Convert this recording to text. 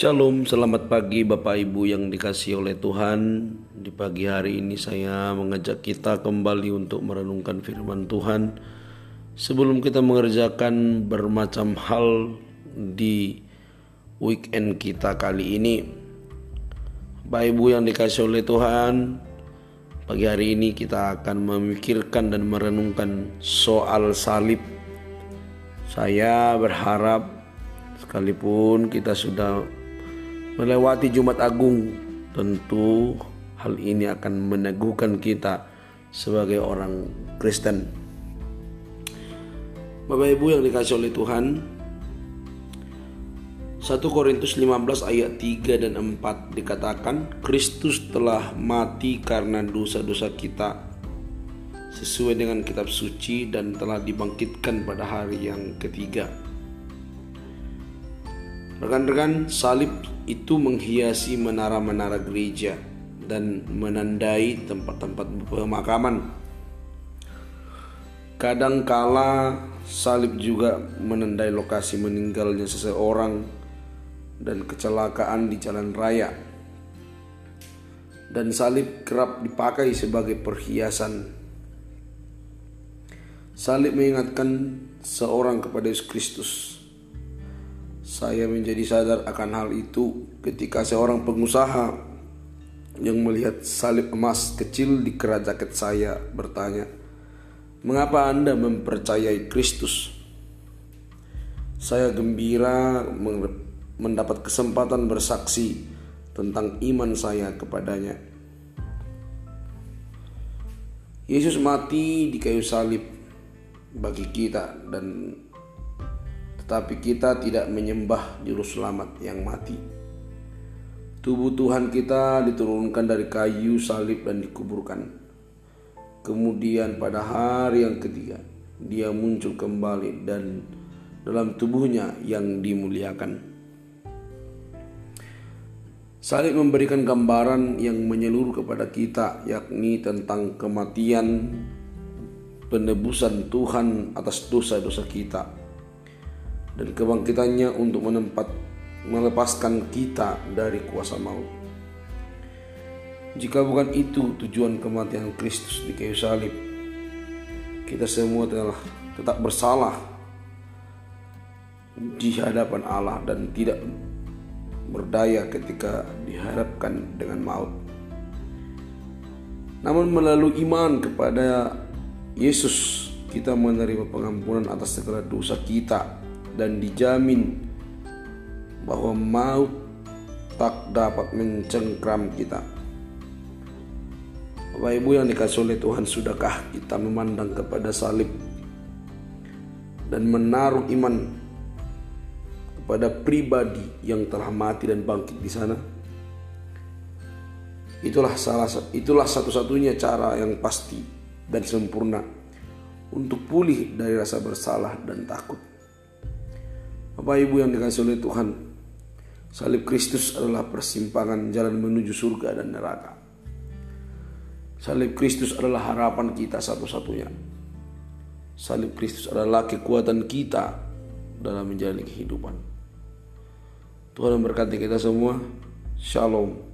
Shalom, selamat pagi Bapak Ibu yang dikasih oleh Tuhan. Di pagi hari ini saya mengajak kita kembali untuk merenungkan firman Tuhan. Sebelum kita mengerjakan bermacam hal di weekend kita kali ini. Bapak Ibu yang dikasih oleh Tuhan, pagi hari ini kita akan memikirkan dan merenungkan soal salib. Saya berharap sekalipun kita sudah melewati Jumat Agung, tentu hal ini akan meneguhkan kita sebagai orang Kristen. Bapak Ibu yang dikasih oleh Tuhan, 1 Korintus 15 ayat 3 dan 4 dikatakan Kristus telah mati karena dosa-dosa kita sesuai dengan kitab suci dan telah dibangkitkan pada hari yang ketiga. Rekan-rekan, salib itu menghiasi menara-menara gereja dan menandai tempat-tempat pemakaman. Kadangkala salib juga menandai lokasi meninggalnya seseorang dan kecelakaan di jalan raya. Dan salib kerap dipakai sebagai perhiasan. Salib mengingatkan seorang kepada Yesus Kristus saya menjadi sadar akan hal itu ketika seorang pengusaha yang melihat salib emas kecil di jaket saya bertanya, "Mengapa Anda mempercayai Kristus?" Saya gembira mendapat kesempatan bersaksi tentang iman saya kepadanya. Yesus mati di kayu salib bagi kita dan tapi kita tidak menyembah juru selamat yang mati. Tubuh Tuhan kita diturunkan dari kayu salib dan dikuburkan. Kemudian pada hari yang ketiga, dia muncul kembali dan dalam tubuhnya yang dimuliakan. Salib memberikan gambaran yang menyeluruh kepada kita, yakni tentang kematian penebusan Tuhan atas dosa-dosa kita dan kebangkitannya untuk menempat melepaskan kita dari kuasa maut. Jika bukan itu tujuan kematian Kristus di kayu salib, kita semua telah tetap bersalah di hadapan Allah dan tidak berdaya ketika dihadapkan dengan maut. Namun melalui iman kepada Yesus kita menerima pengampunan atas segala dosa kita dan dijamin bahwa maut tak dapat mencengkram kita. Bapak Ibu yang dikasih oleh Tuhan, sudahkah kita memandang kepada salib dan menaruh iman kepada pribadi yang telah mati dan bangkit di sana? Itulah salah itulah satu-satunya cara yang pasti dan sempurna untuk pulih dari rasa bersalah dan takut. Bapak Ibu yang dikasih oleh Tuhan, salib Kristus adalah persimpangan jalan menuju surga dan neraka. Salib Kristus adalah harapan kita satu-satunya. Salib Kristus adalah kekuatan kita dalam menjalani kehidupan. Tuhan memberkati kita semua. Shalom.